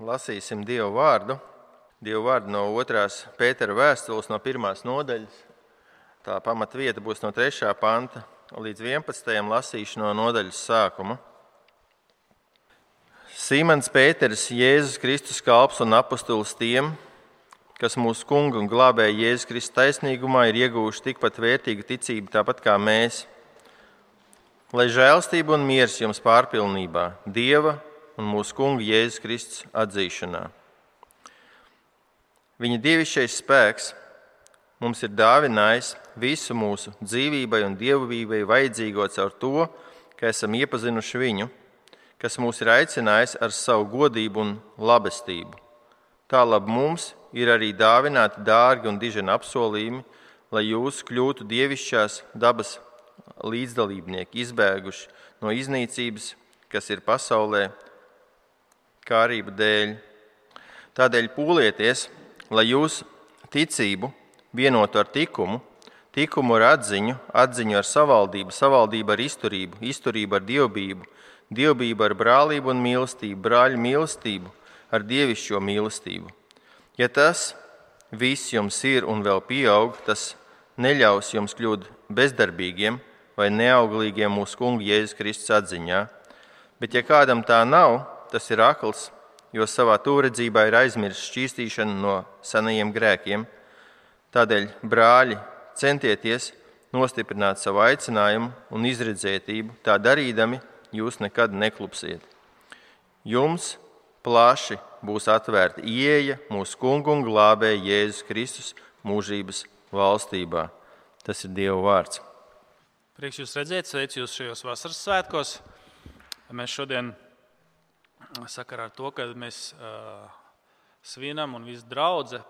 lasīsim Dievu vārdu. Dievu vārdu no 2. Pētera vēstules, no 1. nodaļas. Tā pamatvieta būs no 3. panta līdz 11. lasīšu no nodaļas sākuma. Sīmans Pēters, Jēzus Kristus kalps un apustulis tiem, kas mūsu kungu un glābēja Jēzus Kristus taisnīgumā, ir ieguvuši tikpat vērtīgu ticību, tāpat kā mēs. Lai žēlstība un miers jums pārpilnībā, Dieva un mūsu kunga Jēzus Kristus atzīšanā. Viņa dievišķais spēks mums ir dāvinājis visu mūsu dzīvībai un dievbijai vajadzīgo caur to, ka esam iepazinuši viņu, kas mūs ir aicinājis ar savu godību un labestību. Tālāk mums ir arī dāvināti dārgi un diženi apsolījumi, lai jūs kļūtu dievišķās dabas līdzdalībnieki, izbēguši no iznīcības, kas ir pasaulē, kārību dēļ. Tādēļ pūlieties, lai jūs ticību vienotu ar likumu, likumu ar atziņu, atziņu ar savaldību, savaldību ar izturību, izturību ar dievbijību, dievbijību ar brālību un mīlestību, brāļu mīlestību ar dievišķo mīlestību. Ja tas viss jums ir un vēl pieaug, tas neļaus jums kļūt bezdarbīgiem vai neauglīgiem mūsu kungu Jēzus Kristus atziņā. Bet, ja kādam tā nav, tas ir akls, jo savā tūredzībā ir aizmirsis šķīstīšanu no senajiem grēkiem. Tādēļ, brāļi, centieties nostiprināt savu aicinājumu un izredzētību, tā darīdami jūs nekad neklupsiet. Jums plaši būs atvērta ieeja mūsu kungu un glābēja Jēzus Kristus mūžības valstībā. Tas ir Dieva vārds. Prieks jūs redzēt, sveicu jūs šajos vasaras svētkos. Mēs šodien sakarā ar to, ka mēs uh, svinam un viss draudzē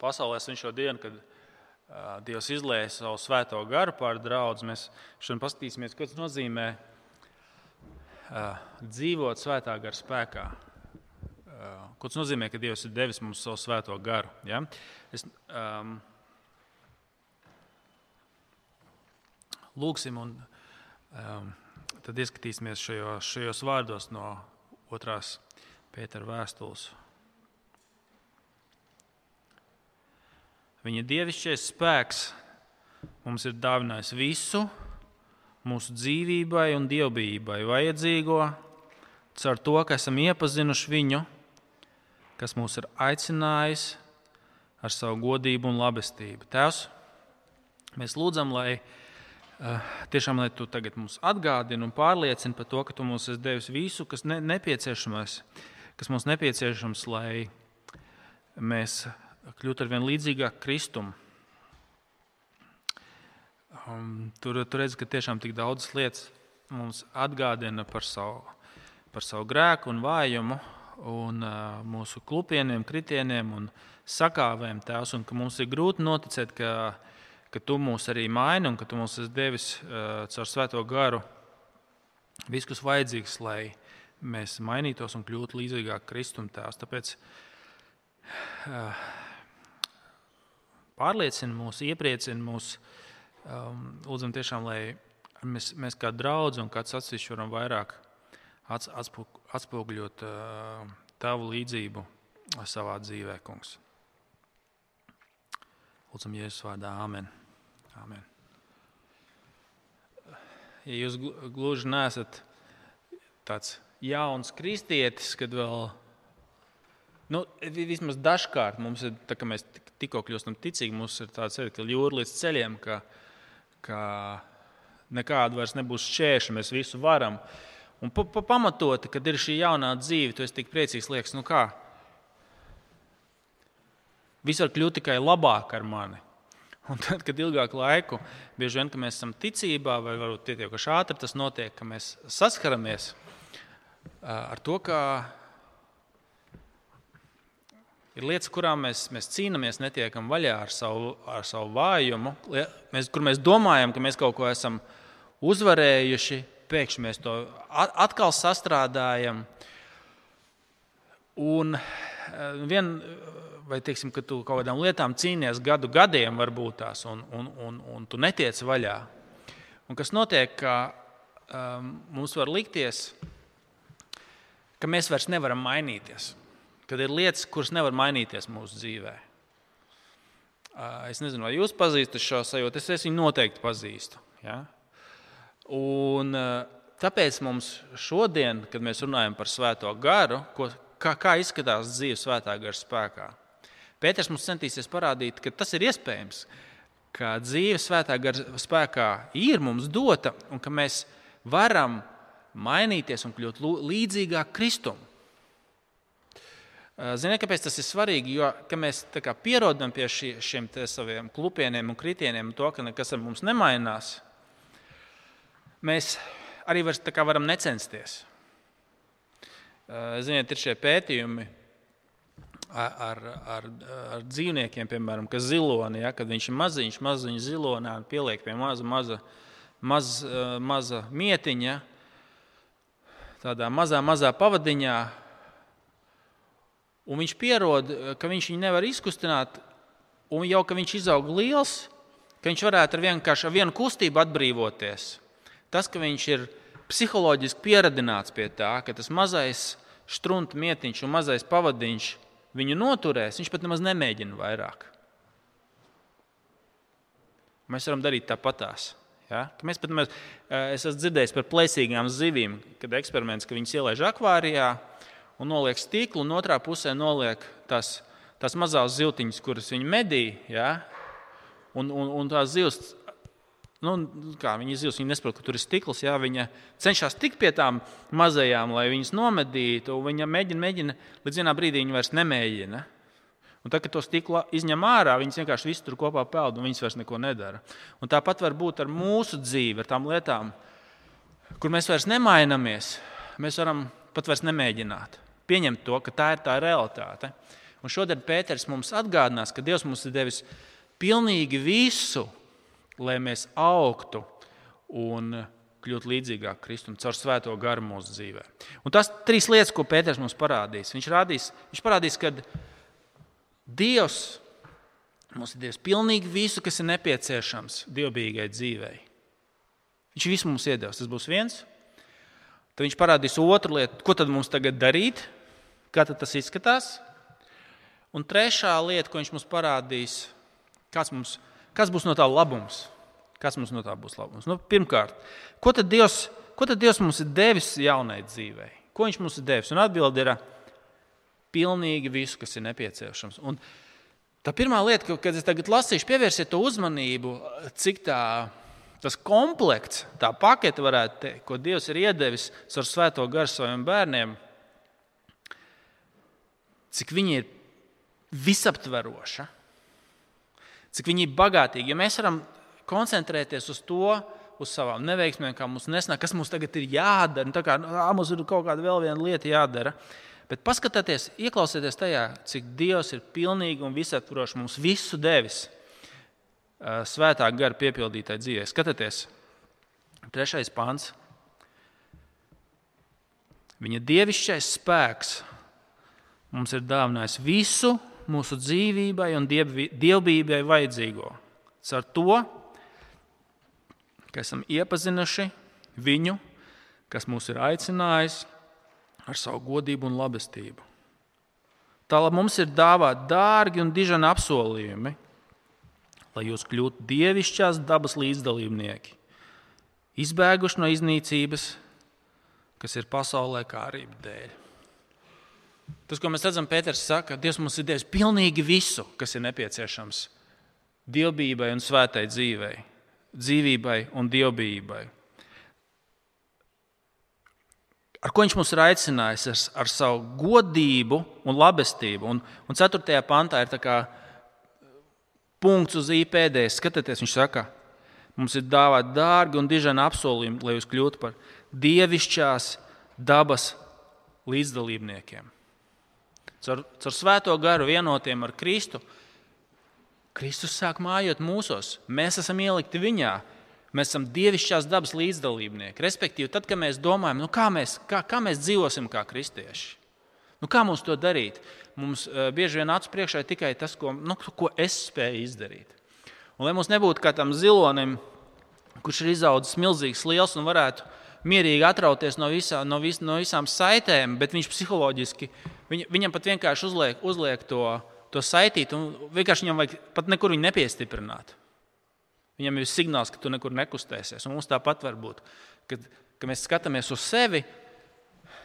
pasaulē svin šo dienu, kad uh, Dievs izlēja savu svēto garu pār draugu. Mēs šodien paskatīsimies, ko tas nozīmē uh, dzīvot svētā gara spēkā. Uh, ko tas nozīmē, ka Dievs ir devis mums savu svēto garu? Ja? Es, um, lūksim un um, tad ieskatīsimies šajos, šajos vārdos no otrās Pētera vēstules. Viņa dievišķais spēks mums ir dāvinājis visu mūsu dzīvībai un dievbijībai vajadzīgo, caur to, ka esam iepazinuši viņu, kas mūs ir aicinājis ar savu godību un labestību. Tēvs, mēs lūdzam, lai Eh, tiešām, lai tu tagad mums atgādini un pārliecini par to, ka tu mums esi devis visu, kas ne, nepieciešamais, kas mums nepieciešams, lai mēs kļūtu ar vien līdzīgāk Kristum. Um, tur, tur redz, ka tiešām tik daudzas lietas mums atgādina par savu, par savu grēku un vājumu, un uh, mūsu klupieniem, kritieniem un sakāvēm tēvs, un ka mums ir grūti noticēt, ka ka tu mūs arī maini un ka tu mums esi devis uh, caur Svēto garu visu, kas vajadzīgs, lai mēs mainītos un kļūtu līdzīgāk Kristum tēvs. Tāpēc uh, pārliecina mūs, iepriecina mūs. Um, lūdzam, tiešām, lai mēs, mēs kā draugi un kāds atsevišķi varam vairāk atspoguļot uh, tavu līdzību savā dzīvē, kungs. Lūdzam, Jēzus vārdā, Āmen. Amen. Ja jūs gluži nesat tāds jauns kristietis, kad vēl nu, vismaz dažkārt mums ir, tā, ka mēs tikko kļūstam ticīgi, mums ir tāds ka jūra līdz ceļiem, ka, ka nekāda vairs nebūs šķēršļa, mēs visu varam. Un pa, pa, pamatoti, kad ir šī jaunā dzīve, tu esi tik priecīgs, liekas, nu kā. Viss var kļūt tikai labāk ar mani. Un tad, kad ilgāku laiku, bieži vien, kad mēs esam ticībā, vai varbūt pietiekoši ātri tas notiek, ka mēs saskaramies ar to, ka ir lietas, kurām mēs, mēs cīnāmies, netiekam vaļā ar savu, ar savu vājumu, mēs, kur mēs domājam, ka mēs kaut ko esam uzvarējuši, pēkšņi mēs to atkal sastrādājam. Un vien, vai teiksim, ka tu kaut kādām lietām cīnies gadu gadiem, varbūt tās, un, un, un, un tu netiec vaļā. Un kas notiek, ka um, mums var likties, ka mēs vairs nevaram mainīties. kad ir lietas, kuras nevar mainīties mūsu dzīvē. Es nezinu, vai jūs pazīstat šo sajūtu. Es, es viņu noteikti pazīstu. Ja? Un, tāpēc mums šodien, kad mēs runājam par svēto garu, ko, kā, kā izskatās dzīve svētā gara spēkā, Pēters mums centīsies parādīt, ka tas ir iespējams, ka dzīve svētā gara spēkā ir mums dota un ka mēs varam mainīties un kļūt līdzīgāk Kristum. Ziniet, kāpēc tas ir svarīgi? Jo mēs pierodam pie šī, šiem saviem klupieniem un kritieniem, un to, ka nekas ar mums nemainās. Mēs arī var, varam necensties. Ziniet, ir šie pētījumi ar, ar, ar, dzīvniekiem, piemēram, kas ziloni, ja, kad viņš ir maziņš, maziņš zilonā, pieliek pie maza, maza, maza, maza mietiņa, tādā mazā, mazā pavadiņā un viņš pierod, ka viņš viņu nevar izkustināt, un jau ka viņš izaug liels, ka viņš varētu ar vienkārši ar vienu kustību atbrīvoties. Tas, ka viņš ir psiholoģiski pieradināts pie tā, ka tas mazais strunta mietiņš un mazais pavadiņš viņu noturēs, viņš pat nemaz nemēģina vairāk. Mēs varam darīt tāpatās. Ja? Mēs pat, mēs, es esmu dzirdējis par plēsīgām zivīm, kad eksperiments, ka viņas ielaiž akvārijā, un noliek stiklu, un otrā pusē noliek tās, tās mazās ziltiņas, kuras viņi medī. Ja? Un, un, un tās zivs, nu, kā viņi zivs, viņi nesaprot, ka tur ir stikls. Ja? Viņa cenšas tikt pie tām mazajām, lai viņas nomedītu. Viņa mēģina, mēģina, līdz vienā brīdī viņa vairs nemēģina. Un tad, kad to stiklu izņem ārā, viņas vienkārši visu tur kopā peld, un viņas vairs neko nedara. Un tāpat var būt ar mūsu dzīvi, ar tām lietām, kur mēs vairs nemainamies. Mēs varam pat vairs nemēģināt pieņemt to, ka tā ir tā realitāte. Un šodien Pēters mums atgādinās, ka Dievs mums ir devis pilnīgi visu, lai mēs augtu un kļūtu līdzīgāk Kristum caur svēto garu mūsu dzīvē. Un tas trīs lietas, ko Pēters mums parādīs. Viņš, rādīs, viņš parādīs, ka Dievs mums ir devis pilnīgi visu, kas ir nepieciešams dievbijīgai dzīvei. Viņš visu mums iedos. Tas būs viens. Tad viņš parādīs otru lietu, ko tad mums tagad darīt, kā tas izskatās. Un trešā lieta, ko viņš mums parādīs, kas, mums, kas būs no tā labums. Kas mums no tā būs labums? Nu, pirmkārt, ko tad, Dievs, ko tad Dievs mums ir devis jaunai dzīvei? Ko Viņš mums ir devis? Un atbilde ir pilnīgi visu, kas ir nepieciešams. Un tā pirmā lieta, kad es tagad lasīšu, pievērsiet to uzmanību, cik tā tas komplekts, tā pakete, varētu teikt, ko Dievs ir iedevis ar svēto garu saviem bērniem, cik viņi ir visaptveroša, cik viņi ir bagātīgi. Ja mēs varam koncentrēties uz to, uz savām neveiksmēm, kā mums nesnāk, kas mums tagad ir jādara, nu, kā, mums ir kaut kāda vēl viena lieta jādara. Bet paskatieties, ieklausieties tajā, cik Dievs ir pilnīgi un visaptvarošs mums visu devis svētā gara piepildītai dzīvei. Skatieties, trešais pāns. Viņa dievišķais spēks mums ir dāvinājis visu mūsu dzīvībai un dievbijai vajadzīgo. Ar to, ka esam iepazinuši viņu, kas mūs ir aicinājis ar savu godību un labestību. Tālāk mums ir dāvāti dārgi un dižani apsolījumi, lai jūs kļūtu dievišķās dabas līdzdalībnieki, izbēguši no iznīcības, kas ir pasaulē kārība dēļ. Tas, ko mēs redzam, Pēters saka, Dievs mums ir devis pilnīgi visu, kas ir nepieciešams dievbijai un svētai dzīvei, dzīvībai un dievbijai. Ar ko viņš mums ir aicinājis? Ar, ar savu godību un labestību. Un, un 4. pantā ir punkts uz IPD. Skatieties, viņš saka, mums ir dāvāti dārgi un dižani apsolījumi, lai jūs kļūtu par dievišķās dabas līdzdalībniekiem. Caur, caur svēto garu vienotiem ar Kristu. Kristus sāk mājot mūsos, mēs esam ielikti viņā. Mēs esam dievišķās dabas līdzdalībnieki. Respektīvi, tad, kad mēs domājam, nu, kā, mēs, kā, kā mēs dzīvosim kā kristieši, nu, kā mums to darīt, mums uh, bieži vien acu priekšā ir tikai tas, ko, nu, ko es spēju izdarīt. Un, lai mums nebūtu kā tam zilonim, kurš ir izaudzis milzīgs, liels un varētu mierīgi atrauties no, visā, no, vis, no visām saitēm, bet viņš psiholoģiski Viņ, viņam pat vienkārši uzliek, uzliek to, to saitīt, un vienkārši viņam vajag pat nekur viņu nepiestiprināt. Viņam ir signāls, ka tu nekur nekustēsies. Un mums tāpat var būt, kad, kad mēs skatāmies uz sevi,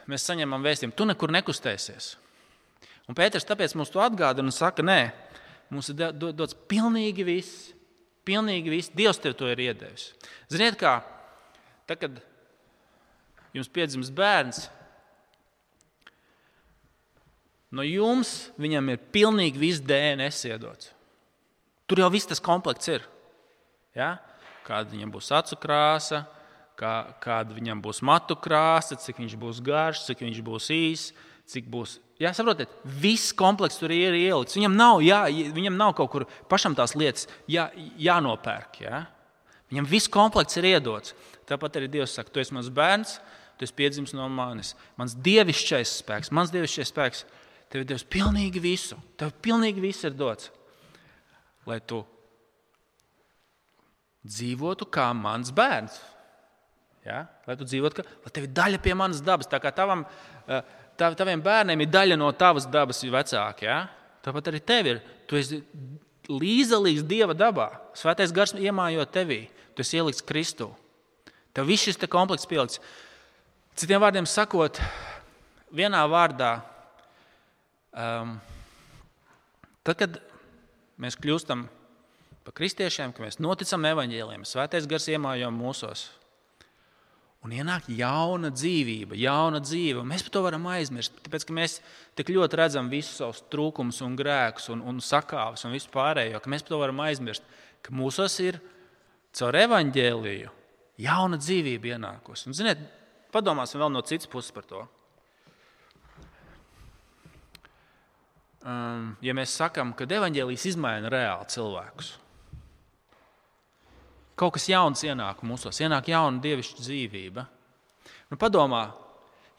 mēs saņemam vēstījumu, tu nekur nekustēsies. Un Pēters tāpēc mums to atgādina un saka, nē, mums ir dots pilnīgi viss. Pilnīgi viss. Dievs tev to ir iedevis. Ziniet, kā tad, kad jums piedzimst bērns, no jums viņam ir pilnīgi viss DNS iedots. Tur jau viss tas komplekts ir. Ja? Kāda viņam būs acu krāsa, kā, kāda viņam būs matu krāsa, cik viņš būs garš, cik viņš būs īss, cik būs. Jā, saprotiet, viss komplekss tur ir ielikts. Viņam nav, jā, viņam nav kaut kur pašam tās lietas jā, jānopērk. Jā? Viņam viss komplekss ir iedots. Tāpat arī Dievs saka, tu esi mans bērns, tu esi piedzimis no manis. Mans dievišķais spēks, mans dievišķais spēks, tev ir devis pilnīgi visu. Tev pilnīgi viss ir dots. Lai tu dzīvotu kā mans bērns. Ja? Lai tu dzīvotu, kā, lai tev ir daļa pie manas dabas. Tā kā tavam, eh, tav, taviem bērniem ir daļa no tavas dabas vecāka. Ja? Tāpat arī tev ir. Tu esi līdzdalīgs Dieva dabā. Svētais gars iemājot tevī. Tu esi ielikts Kristū. Tev viss šis komplekss pielikts. Citiem vārdiem sakot, vienā vārdā, um, tad, kad mēs kļūstam par kristiešiem, ka mēs noticam evaņģēliem, svētais gars iemājo mūsos. Un ienāk jauna dzīvība, jauna dzīve. Mēs par to varam aizmirst. Tāpēc, mēs tik ļoti redzam visus savus trūkumus, un grēkus, un, un sakāves un visu pārējo, ka mēs par to varam aizmirst. Ka mūsos ir caur evaņģēliju jauna dzīvība ienākusi. Un, ziniet, padomāsim vēl no citas puses par to. Um, ja mēs sakām, ka evaņģēlijas izmaina reāli cilvēkus, Kaut kas jauns ienāk mūsos, ienāk jauna dievišķa dzīvība. Nu, padomā,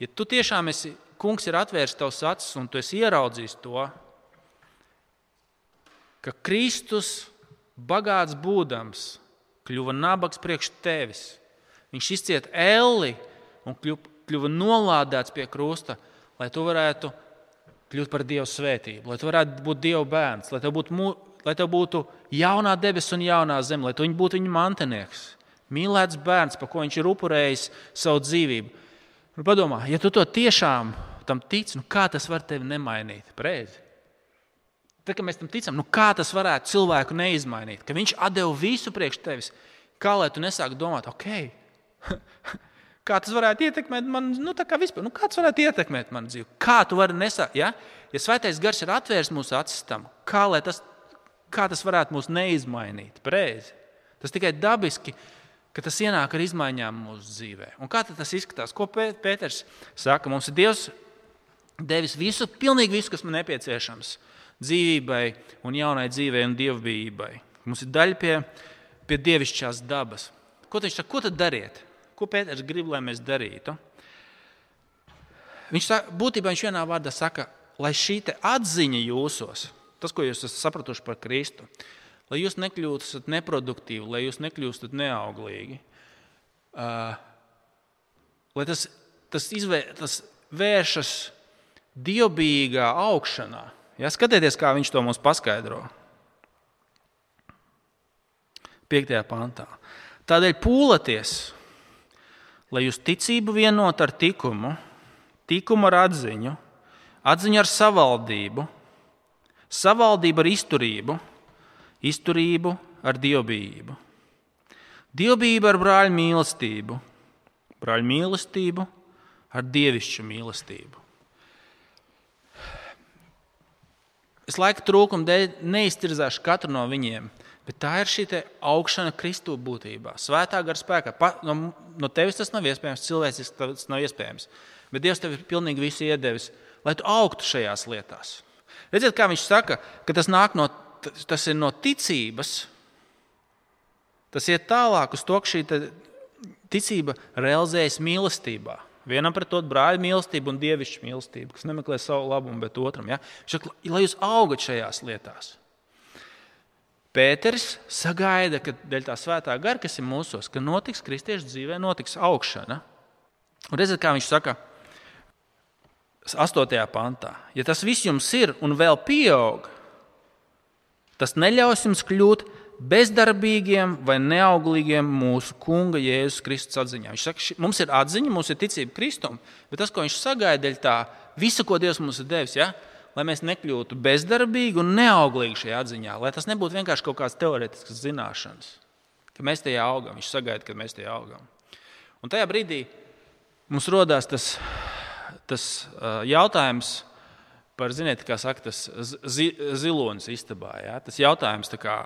ja tu tiešām esi, kungs ir atvērs tavs acis un tu esi ieraudzījis to, ka Kristus, bagāts būdams, kļuva nabaks priekš tevis. Viņš izcieta elli un kļuva, nolādēts pie krusta, lai tu varētu kļūt par Dieva svētību, lai tu varētu būt Dieva bērns, lai tev būtu lai tev būtu jaunā debesis un jaunā zeme, lai tu būtu viņa mantinieks, mīlēts bērns, par ko viņš ir upurējis savu dzīvību. Nu, padomā, ja tu to tiešām tam tici, nu kā tas var tevi nemainīt? Preizi. Tad, kad mēs tam ticam, nu kā tas varētu cilvēku neizmainīt? Ka viņš deva visu priekš tevis, kā lai tu nesāki domāt, ok, kā tas varētu ietekmēt man, nu, vispār, nu, kā tas varētu ietekmēt manu dzīvi? Kā tu vari nesākt, ja? ja svētais gars ir atvērs mūsu acis tam, kā tas kā tas varētu mūs neizmainīt? Preizi. Tas tikai dabiski, ka tas ienāk ar izmaiņām mūsu dzīvē. Un kā tas izskatās? Ko Pēters saka? Mums ir Dievs devis visu, pilnīgi visu, kas man nepieciešams dzīvībai, un jaunai dzīvei un dievbijībai. Mums ir daļa pie, pie dievišķās dabas. Ko viņš saka? Ko tad dariet? Ko Pēters grib, lai mēs darītu? Viņš saka, būtībā viņš vienā vārdā saka, lai šī atziņa jūsos, tas, ko jūs esat sapratuši par Kristu, lai jūs nekļūstat neproduktīvi, lai jūs nekļūstat neauglīgi, uh, lai tas, tas, izvē, tas vēršas dievbijīgā augšanā. Ja, skatieties, kā viņš to mums paskaidro. 5. pantā. Tādēļ pūlaties, lai jūs ticību vienot ar likumu, likumu ar atziņu, atziņu ar savaldību, savaldību ar izturību, izturību ar dievbijību, dievbijību ar brāļu mīlestību, brāļu mīlestību ar dievišķu mīlestību. Es laika trūkuma dēļ neiztirzāšu katru no viņiem, bet tā ir šī augšana Kristu būtībā, svētā gara spēkā. Pa, no, no tevis tas nav iespējams, cilvēciski tas nav iespējams. Bet Dievs tev ir pilnīgi visu iedevis, lai tu augtu šajās lietās. Redziet, kā viņš saka, ka tas, no, tas ir no ticības. Tas iet tālāk uz to, ka šī ticība realizējas mīlestībā. Vienam pret otru brāļa mīlestību un dievišķu mīlestību, kas nemeklē savu labumu, bet otram. Ja? Šak, lai jūs augat šajās lietās. Pēters sagaida, ka dēļ tā svētā gara, kas ir mūsos, ka notiks kristiešu dzīvē, notiks augšana. Un redziet, kā viņš saka, 8. pantā. Ja tas viss jums ir un vēl pieaug, tas neļaus jums kļūt bezdarbīgiem vai neauglīgiem mūsu Kunga Jēzus Kristus atziņā. Viņš saka, mums ir atziņa, mums ir ticība Kristum, bet tas, ko viņš sagaida, ir tā visa, ko Dievs mums ir devis. Ja? Lai mēs nekļūtu bezdarbīgi un neauglīgi šajā atziņā, lai tas nebūtu vienkārši kaut kādas teorētiskas zināšanas, ka mēs tajā augam. Viņš sagaida, ka mēs tajā augam. Un tajā brīdī mums rodas tas, tas jautājums par, ziniet, kā saka, tas zi, zilonis istabā. Ja? Tas jautājums, kā,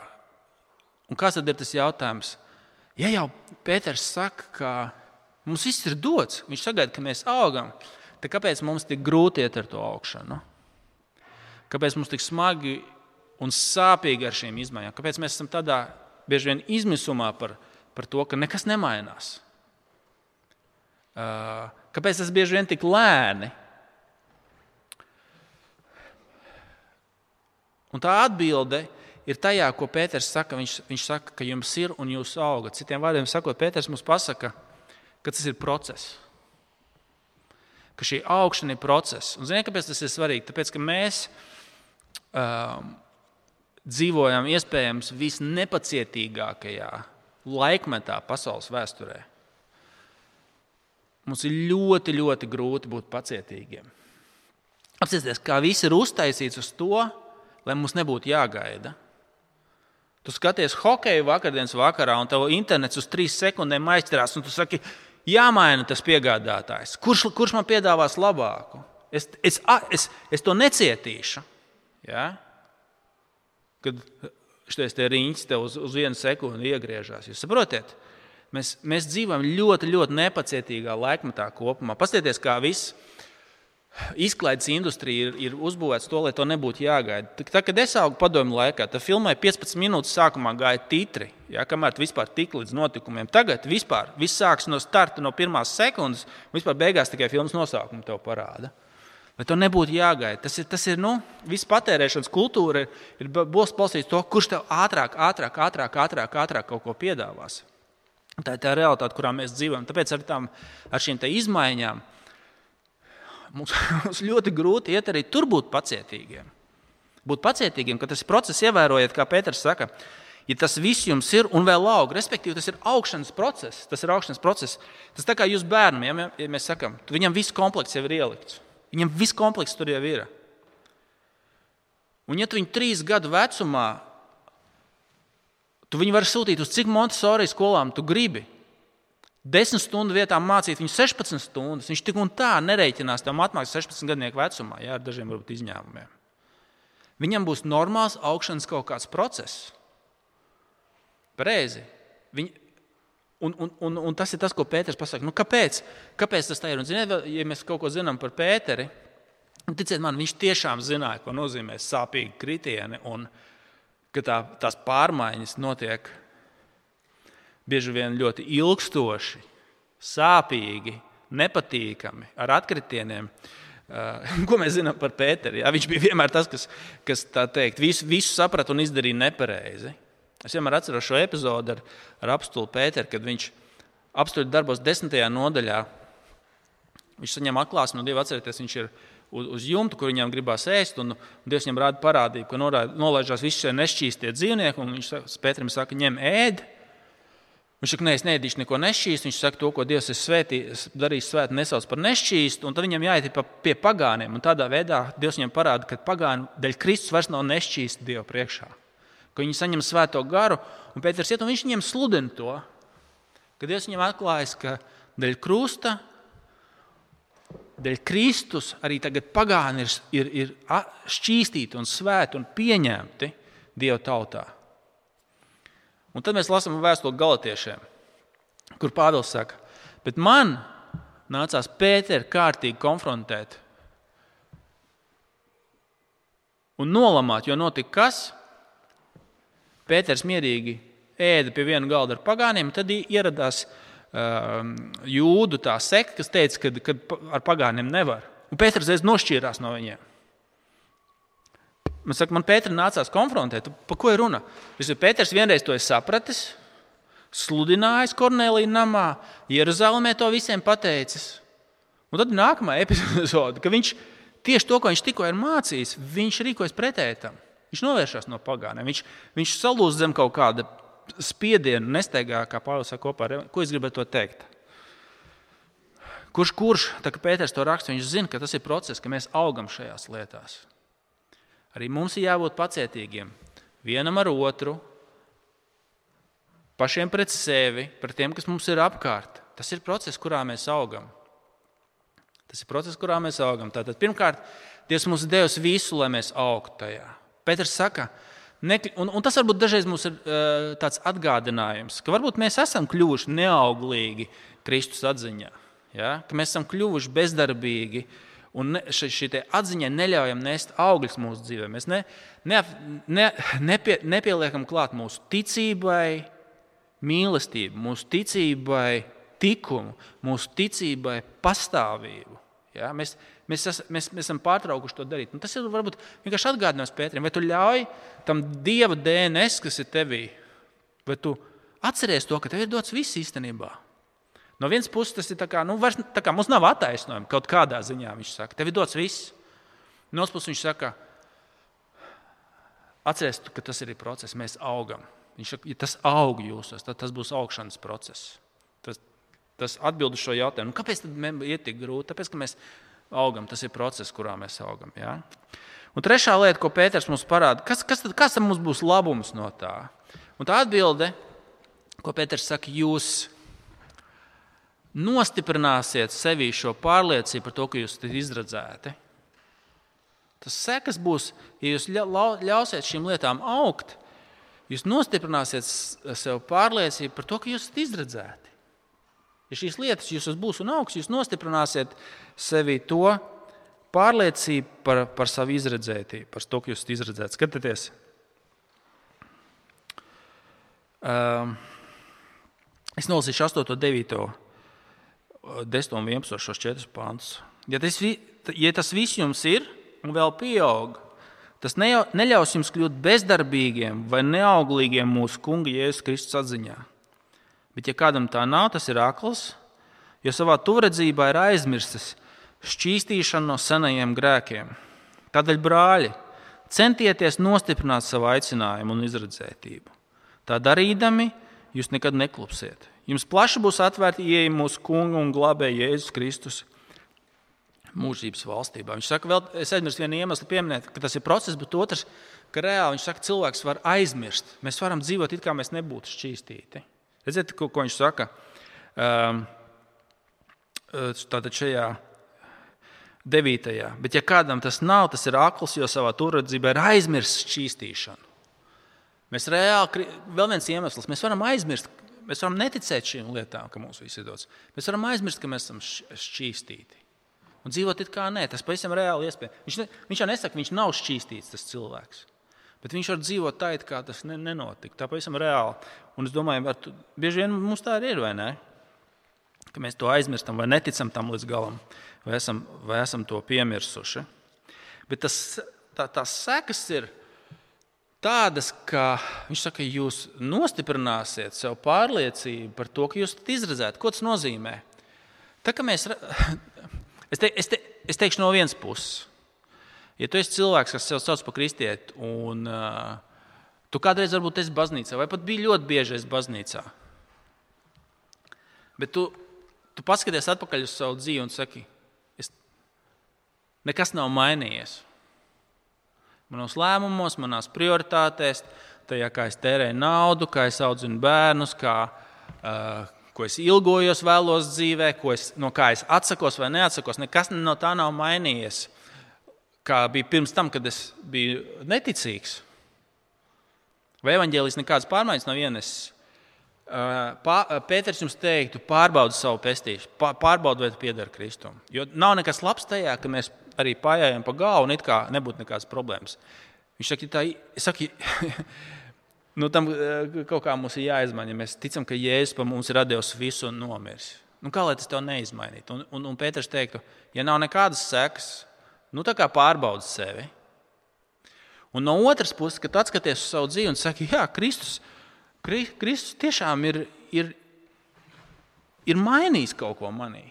Un kāds tad ir tas jautājums? Ja jau Pēters saka, ka mums viss ir dots, viņš sagaida, ka mēs augam, tad kāpēc mums tik grūti iet ar to augšanu? Kāpēc mums tik smagi un sāpīgi ar šīm izmaiņām? Kāpēc mēs esam tādā bieži vien izmisumā par, par to, ka nekas nemainās? Kāpēc tas bieži vien tik lēni? Un tā atbilde ir ir tajā, ko Pēters saka. Viņš, viņš saka, ka jums ir un jūs augat. Citiem vārdiem sakot, Pēters mums pasaka, ka tas ir process. Ka šī augšana ir process. Un ziniet, kāpēc tas ir svarīgi? Tāpēc, ka mēs um, dzīvojam iespējams visnepacietīgākajā laikmetā pasaules vēsturē. Mums ir ļoti, ļoti grūti būt pacietīgiem. Apsieties, kā viss ir uztaisīts uz to, lai mums nebūtu jāgaida. Tu skaties hokeju vakardienas vakarā, un tev internets uz trīs sekundēm aizķerās, un tu saki, jāmaina tas piegādātājs. Kurš, kurš man piedāvās labāku? Es, es, es, es to necietīšu. Ja? Kad šis riņķis tev uz, uz vienu sekundi iegriežas. Jūs saprotat? Mēs, mēs dzīvojam ļoti, ļoti nepacietīgā laikmetā kopumā. Paskatieties, kā viss Izklaides industrija ir, ir uzbūvēta to, lai to nebūtu jāgaida. Tā, kad es augu padomju laikā, tad filmai 15 minūtes sākumā gāja titri, ja, kamēr vispār tik līdz notikumiem. Tagad vispār viss sākas no starta, no pirmās sekundes, un vispār beigās tikai filmas nosaukumu tev parāda. Lai to nebūtu jāgaida. Tas ir, tas ir nu, viss patērēšanas kultūra, ir, ir balstīts to, kurš tev ātrāk, ātrāk, ātrāk, ātrāk, ātrāk kaut ko piedāvās. Tā ir tā realitāte, kurā mēs dzīvojam. Tāpēc ar, tām, ar šīm izmaiņām mums, mums ļoti grūti iet arī tur būt pacietīgiem. Būt pacietīgiem, ka tas ir process, ievērojiet, kā Pēters saka, ja tas viss jums ir un vēl aug, respektīvi tas ir augšanas process. Tas ir augšanas process. Tas tā kā jūs bērnam, ja, ja mēs sakām, viņam viss komplekss jau ir ielikts. Viņam viss komplekss tur jau ir. Un ja tu viņu trīs gadu vecumā, tu viņu vari sūtīt uz cik Montesori skolām tu gribi. 10 stundu vietā mācīt viņu 16 stundas. Viņš tik un tā nereiķinās tam atmācīt 16 gadnieku vecumā, jā, ar dažiem varbūt izņēmumiem. Viņam būs normāls augšanas kaut kāds process. Pareizi. Viņ... Un, un, un, un tas ir tas, ko Pēters pasaka. Nu, kāpēc? kāpēc tas tā ir? Un, ziniet, ja mēs kaut ko zinām par Pēteri, ticiet man, viņš tiešām zināja, ko nozīmē sāpīgi kritieni un ka tā, tās pārmaiņas notiek bieži vien ļoti ilgstoši, sāpīgi, nepatīkami, ar atkritieniem. Uh, ko mēs zinām par Pēteru? Ja? Viņš bija vienmēr tas, kas, kas teikt, visu, visu saprata un izdarīja nepareizi. Es vienmēr atceros šo epizodi ar, ar apstulu Pēteru, kad viņš apstulta darbos desmitajā nodaļā. Viņš saņem atklāsmi no Dieva atcerieties, viņš ir uz, uz jumta, kur viņam gribās ēst, un, Dievs viņam rāda parādību, ka nolaižās visi šie nešķīstie dzīvnieki, viņš Pēterim saka, ņem ēdi Viņš saka, nē, es neēdīšu neko nešķīstu. Viņš saka, to, ko Dievs ir svētījis, darījis svētī, nesauc par nešķīstu. Tad viņam jāiet pie pagāniem. Un tādā veidā Dievs viņam parāda, ka pagāni dēļ Kristus vairs nav nešķīsti Dieva priekšā. Ka viņi saņem svēto garu, un Pēters iet un viņš viņiem sludina to. Kad Dievs viņam atklājas, ka dēļ krusta, dēļ Kristus arī tagad pagāni ir, ir, ir šķīstīti un svēti un pieņemti Dieva tautā. Un tad mēs lasām vēstuli galotiešiem, kur Pāvils saka, bet man nācās Pēteru kārtīgi konfrontēt un nolamāt, jo notika kas? Pēters mierīgi ēda pie viena galda ar pagāniem, tad ieradās uh, jūdu tā sekta, kas teica, ka, ar pagāniem nevar. Un Pēters reiz nošķīrās no viņiem. Man saka, man Pēters nācās konfrontēt, par ko ir runa. Es jau Pēters vienreiz to esmu sapratis, sludinājis Kornelija namā, Jeruzalemē to visiem pateicis. Un tad nākamā epizode, ka viņš, tieši to, ko viņš tikko ir mācījis, viņš rīkojas pretēji tam. Viņš novēršas no pagāniem. Viņš, viņš salūz zem kaut kāda spiediena, nesteigā, kā Pāvils saka, kopā ar ko es gribētu to teikt. Kurš, kurš, tā kā Pēters to raksta, viņš zina, ka tas ir process, ka mēs augam šajās lietās. Arī mums ir jābūt pacietīgiem vienam ar otru, pašiem pret sevi, pret tiem, kas mums ir apkārt. Tas ir process, kurā mēs augam. Tas ir process, kurā mēs augam. Tātad, pirmkārt, Dievs mums ir devis visu, lai mēs augtu tajā. Pēters saka, un, un tas varbūt dažreiz mums ir uh, tāds atgādinājums, ka varbūt mēs esam kļuvuši neauglīgi Kristus atziņā, ja? ka mēs esam kļuvuši bezdarbīgi. Un šī, šī atziņa neļaujam nest augļus mūsu dzīvē. Mēs ne, ne, ne, nepie, nepieliekam klāt mūsu ticībai, mīlestību, mūsu ticībai, likumu, mūsu ticībai pastāvību. Ja? Mēs, mēs, mēs, mēs esam pārtraukuši to darīt. Un tas ir varbūt vienkārši atgādinājums Pēterim, vai tu ļauj tam dieva DNS, kas ir tevī, vai tu atceries to, ka tev ir dots viss īstenībā. No vienas puses tas ir tā kā, nu, vairs, tā kā mums nav attaisnojuma kaut kādā ziņā. Viņš saka, tev ir dots viss. No otras puses viņš saka, atcerieties, ka tas ir process, mēs augam. Viņš saka, ja tas aug jūsos, tad tas būs augšanas process. Tas, atbild uz šo jautājumu. Nu, kāpēc tam ir tik grūti? Tāpēc, ka mēs augam, tas ir process, kurā mēs augam. Ja? Un trešā lieta, ko Pēters mums parāda, kas, kas, tad, kas mums būs labums no tā? Un tā atbilde, ko Pēters saka, jūs nostiprināsiet sevī šo pārliecību par to, ka jūs esat izredzēti. Tas sekas būs, ja jūs ļausiet šīm lietām augt, jūs nostiprināsiet sev pārliecību par to, ka jūs esat izredzēti. Ja šīs lietas jūs būs un augs, jūs nostiprināsiet sevi to pārliecību par, par savu izredzētību, par to, ka jūs esat izredzēti. Skatieties, um, es nolasīšu 8, 9, 10 un 11, šos četrus pāntus. Ja tas, ja tas viss jums ir un vēl pieaug, tas neļaus jums kļūt bezdarbīgiem vai neauglīgiem mūsu Kunga Jēzus Kristus atziņā. Bet, ja kādam tā nav, tas ir akls, jo savā tuvredzībā ir aizmirstis šķīstīšana no senajiem grēkiem. Tādēļ, brāļi, centieties nostiprināt savu aicinājumu un izredzētību. Tā darīdami, jūs nekad neklupsiet. Jums plaši būs atvērta ieeja mūsu kunga un glābēja Jēzus Kristus mūžības valstībā. Viņš saka, vēl es aizmirsu vienu iemeslu pieminēt, ka tas ir process, bet otrs, ka reāli viņš saka, cilvēks var aizmirst. Mēs varam dzīvot it kā mēs nebūtu šķīstīti. Redziet, ko, ko viņš saka? Um, tātad šajā devītajā. Bet, ja kādam tas nav, tas ir akls, jo savā turredzībā ir aizmirsts šķīstīšanu. Mēs reāli, vēl viens iemesls, mēs varam aizmirst, mēs varam neticēt šīm lietām, ka mums viss ir dots. Mēs varam aizmirst, ka mēs esam šķīstīti. Un dzīvot it kā nē, tas pavisam reāli iespējams. Viņš, ne, viņš jau nesaka, ka viņš nav šķīstīts, tas cilvēks. Bet viņš var dzīvot tā, it kā tas nenotika. Tā pavisam reāli. Un es domāju, ka bieži vien mums tā ir, vai ne? Ka mēs to aizmirstam vai neticam tam līdz galam, vai esam, vai esam to piemirsuši. Bet tas, tā, tās sekas ir tādas, ka viņš saka, jūs nostiprināsiet sev pārliecību par to, ka jūs esat izredzēti. Ko tas nozīmē? Tā, mēs, es, te, es, te, es teikšu no vienas puses. Ja tu esi cilvēks, kas sev sauc par kristieti, un uh, tu kādreiz varbūt esi baznīcā, vai pat biji ļoti bieži esi baznīcā, bet tu, tu paskaties atpakaļ uz savu dzīvi un saki, es, nekas nav mainījies. Manos lēmumos, manās prioritātēs, tajā, kā es tērēju naudu, kā es audzinu bērnus, kā, uh, ko es ilgojos, vēlos dzīvē, es, no kā es atsakos vai neatsakos. Nekas no tā nav mainījies kā bija pirms tam, kad es biju neticīgs. Vai evanģēlis nekādas pārmaiņas nav ienesis? Pēters jums teiktu, pārbaudi savu pestīšanu, pārbaudi, vai tu piedari Kristum. Jo nav nekas labs tajā, ka mēs arī pājājam pa galvu, un it kā nebūtu nekādas problēmas. Viņš saka, tā, saka nu, tam kaut kā mums ir jāizmaina. Ja mēs ticam, ka Jēzus par mums ir devis visu un nomiris. Nu, kā lai tas tev neizmainītu? Un, un, un Pēters teiktu, ja nav nekādas sekas, nu, pārbaudi sevi. Un no otras puses, kad atskaties uz savu dzīvi un saki, Jā, Kristus, Kristus tiešām ir, ir, ir mainījis kaut ko manī.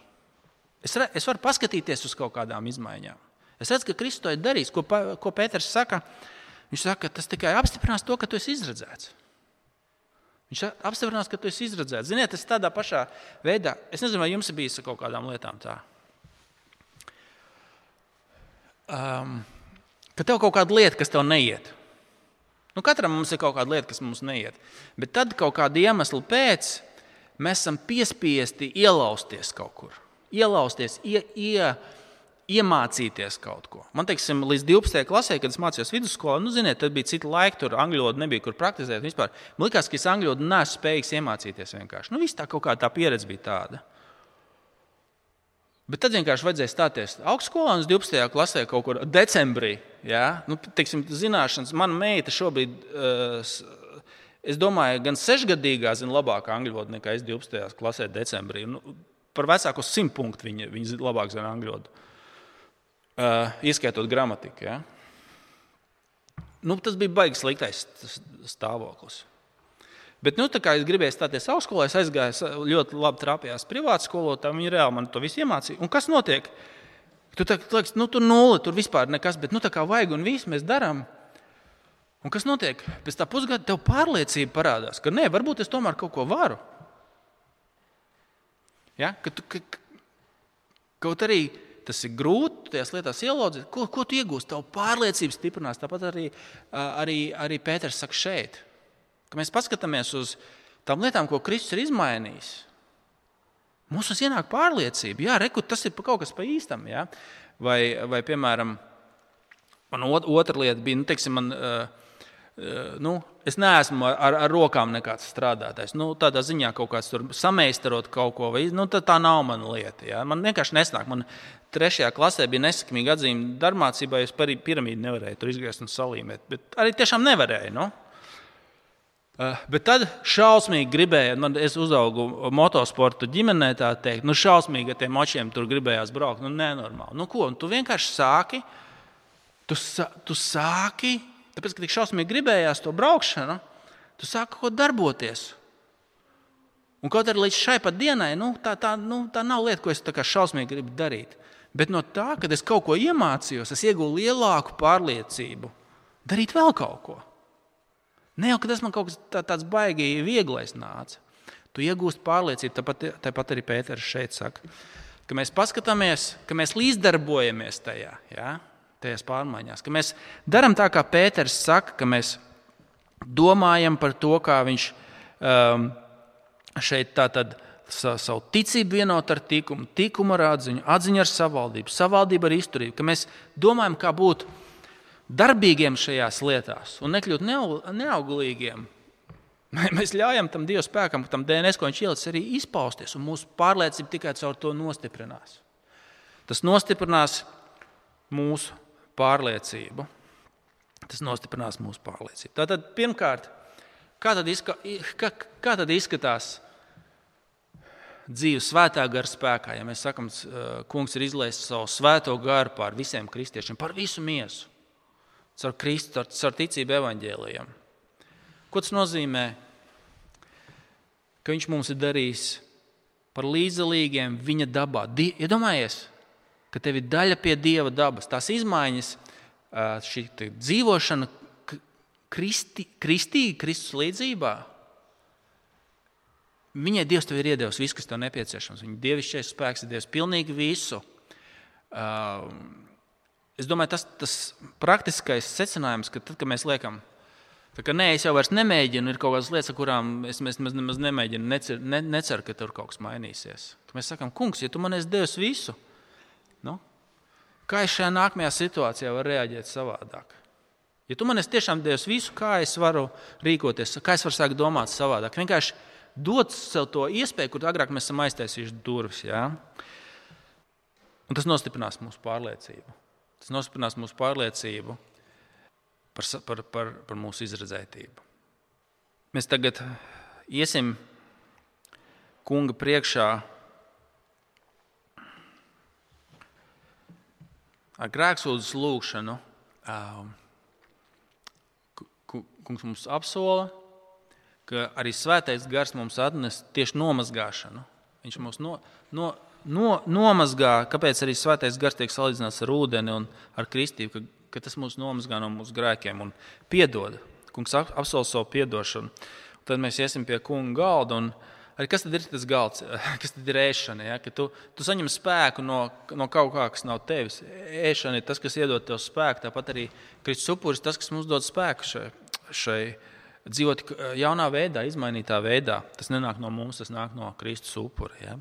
Es, es varu paskatīties uz kaut kādām izmaiņām. Es redzu, ka Kristus to ir darījis. Ko, ko Pēters saka? Viņš saka, ka tas tikai apstiprinās to, ka tu esi izredzēts. Viņš apstiprinās, ka tu esi izredzēts. Ziniet, tas tādā pašā veidā, es nezinu, vai jums ir bijis ar kaut kādām lietām tā. Um, ka tev kaut kāda lieta, kas tev neiet. Nu, katram mums ir kaut kāda lieta, kas mums neiet. Bet tad kaut kāda iemesla pēc mēs esam piespiesti ielausties kaut kur. Ielausties, ie, ie, iemācīties kaut ko. Man teiksim, līdz 12. klasē, kad es mācījos vidusskolā, nu, ziniet, tad bija cita laika, tur angļu valoda nebija kur praktizēt. Vispār. Man liekas, ka es angļu valodu neesmu spējīgs iemācīties vienkārši. Nu, viss tā kaut kā tā pieredze bija tāda. Bet tad vienkārši vajadzēja stāties augstskolā un 12. klasē kaut kur decembrī. Ja? Nu, teiksim, zināšanas, mana meita šobrīd, uh, es domāju, gan sešgadīgā zina labāk angļu valodu nekā es 12. klasē decembrī. Nu, par vecāku simt punktu viņa, viņa labāk zina angļu valodu. Uh, ieskaitot gramatiku. Ja? Nu, tas bija baigs sliktais stāvoklis. Bet, nu, es gribēju stāties augstskolā, es aizgāju ļoti labi trāpījās privātu skolotāju. Viņi reāli man to visu iemācīja. Un kas notiek? Tu tā, liekas, nu, tur nulle, tur vispār nekas, bet nu, tā kā vajag un viss mēs darām. Un kas notiek? Pēc tam pusgada tev pārliecība parādās, ka nē, varbūt es tomēr kaut ko varu. Ja? Ka tu, ka, kaut arī tas ir grūti, tajās lietās ielaudzīt. Ko, ko tu iegūsi? Tev pārliecība stiprinās. Tāpat arī, arī, arī Pēters saka šeit. Kad mēs paskatāmies uz tām lietām, ko Kristus ir izmainījis, mums ienāk pārliecība, ka reku, tas ir kaut kas pa īstam. Ja? Vai, vai, piemēram, man otra lieta bija, nu, teiksim, man, nu, es neesmu ar, ar rokām nekāds strādātājs. Nu, tādā ziņā kaut kāds tur sameistarot kaut ko, vai nu, tā, tā nav mana lieta. Ja? Man vienkārši nesnāk. Man trešajā klasē bija nesakmīga atzīme darbmācībā, es par piramīdu nevarēju tur izgriezt un salīmēt. Bet arī tiešām nevarēju. Nu? Eh, bet tad šausmīgi gribēja, man, es uzaugu motosporta ģimenē, tā teikt, nu, šausmīgi ar tiem mačiem tur gribējās braukt. Nu, nenormāli. Nu, ko? Tu vienkārši sāki, tu, tu sāki, tāpēc, ka tik šausmīgi gribējās to braukšanu, tu sāki kaut ko darboties. Un kaut arī līdz šai pat dienai, nu, tā, tā, nu, tā nav lieta, ko es šausmīgi gribu darīt. Bet no tā, kad es kaut ko iemācījos, es iegūstu lielāku pārliecību darīt vēl kaut ko. Ne jau tas man kaut kas tā, tāds baigi vieglais nāca. Tu iegūsti pārliecību, tāpat, tāpat arī Pēters šeit saka, ka mēs paskatāmies, ka mēs līdzdarbojamies tajā, ja, tajās pārmaiņās, ka mēs darām tā, kā Pēters saka, ka mēs domājam par to, kā viņš um, šeit tātad savu ticību vienot ar tikumu, tikumu ar atziņu, atziņu ar savaldību, savaldību ar izturību, ka mēs domājam, kā būt darbīgiem šajās lietās un nekļūt neauglīgiem. Mēs ļaujam tam Dieva spēkam, tam DNS, ko viņš ielicis, arī izpausties, un mūsu pārliecība tikai caur to nostiprinās. Tas nostiprinās mūsu pārliecību. Tas nostiprinās mūsu pārliecību. Tātad, pirmkārt, kā tad, izka, kā, kā tad izskatās dzīve svētā gara spēkā? Ja mēs sakām, kungs ir izlaists savu svēto garu pār visiem kristiešiem, par visu miesu caur Kristu, caur, ticību evaņģēlijam. Ko tas nozīmē? Ka viņš mums ir darījis par līdzdalīgiem viņa dabā. Iedomājies, ja ka tev ir daļa pie dieva dabas, tās izmaiņas, šī dzīvošana kristi, kristīgi, Kristus līdzībā. Viņai Dievs tev ir iedevis visu, kas tev nepieciešams. Viņa dievišķais spēks ir devis pilnīgi visu. Uh, Es domāju, tas ir praktiskais secinājums, ka tad, kad mēs liekam, ka nē, es jau nemēģinu, ir kaut kādas lietas, kurām es nemaz nemēģinu, necer, ne, neceru, ka tur kaut kas mainīsies. Ka mēs sakām, kungs, ja tu man esi devis visu, nu, kā es šajā nākamajā situācijā varu reaģēt savādāk? Ja tu man esi tiešām devis visu, kā es varu rīkoties, kā es varu sākt domāt savādāk, vienkārši dot sev to iespēju, kur agrāk mēs esam aiztaisījuši durvis. Ja? Un tas nostiprinās mūsu pārliecību. Tas nostiprinās mūsu pārliecību par, par, par, par mūsu izredzētību. Mēs tagad iesim kunga priekšā ar grēksūdzes lūgšanu. Kungs mums apsola, ka arī svētais gars mums atnes tieši nomazgāšanu. Viņš mums no, no, no, nomazgā, kāpēc arī svētais gars tiek salīdzināts ar ūdeni un ar kristību, ka, ka tas mūs nomazgā no mūsu grēkiem un piedod. Kungs apsola savu piedošanu. Tad mēs iesim pie kunga galda. Arī kas tad ir tas galds, kas ir ēšana? Ja? Ka tu, tu saņem spēku no, no kaut kā, kas nav tevis. Ēšana ir tas, kas iedod tev spēku. Tāpat arī Kristus upuris, tas, kas mums dod spēku šai, šai dzīvot jaunā veidā, izmainītā veidā. Tas nenāk no mums, tas nāk no Kristus upura. Ja?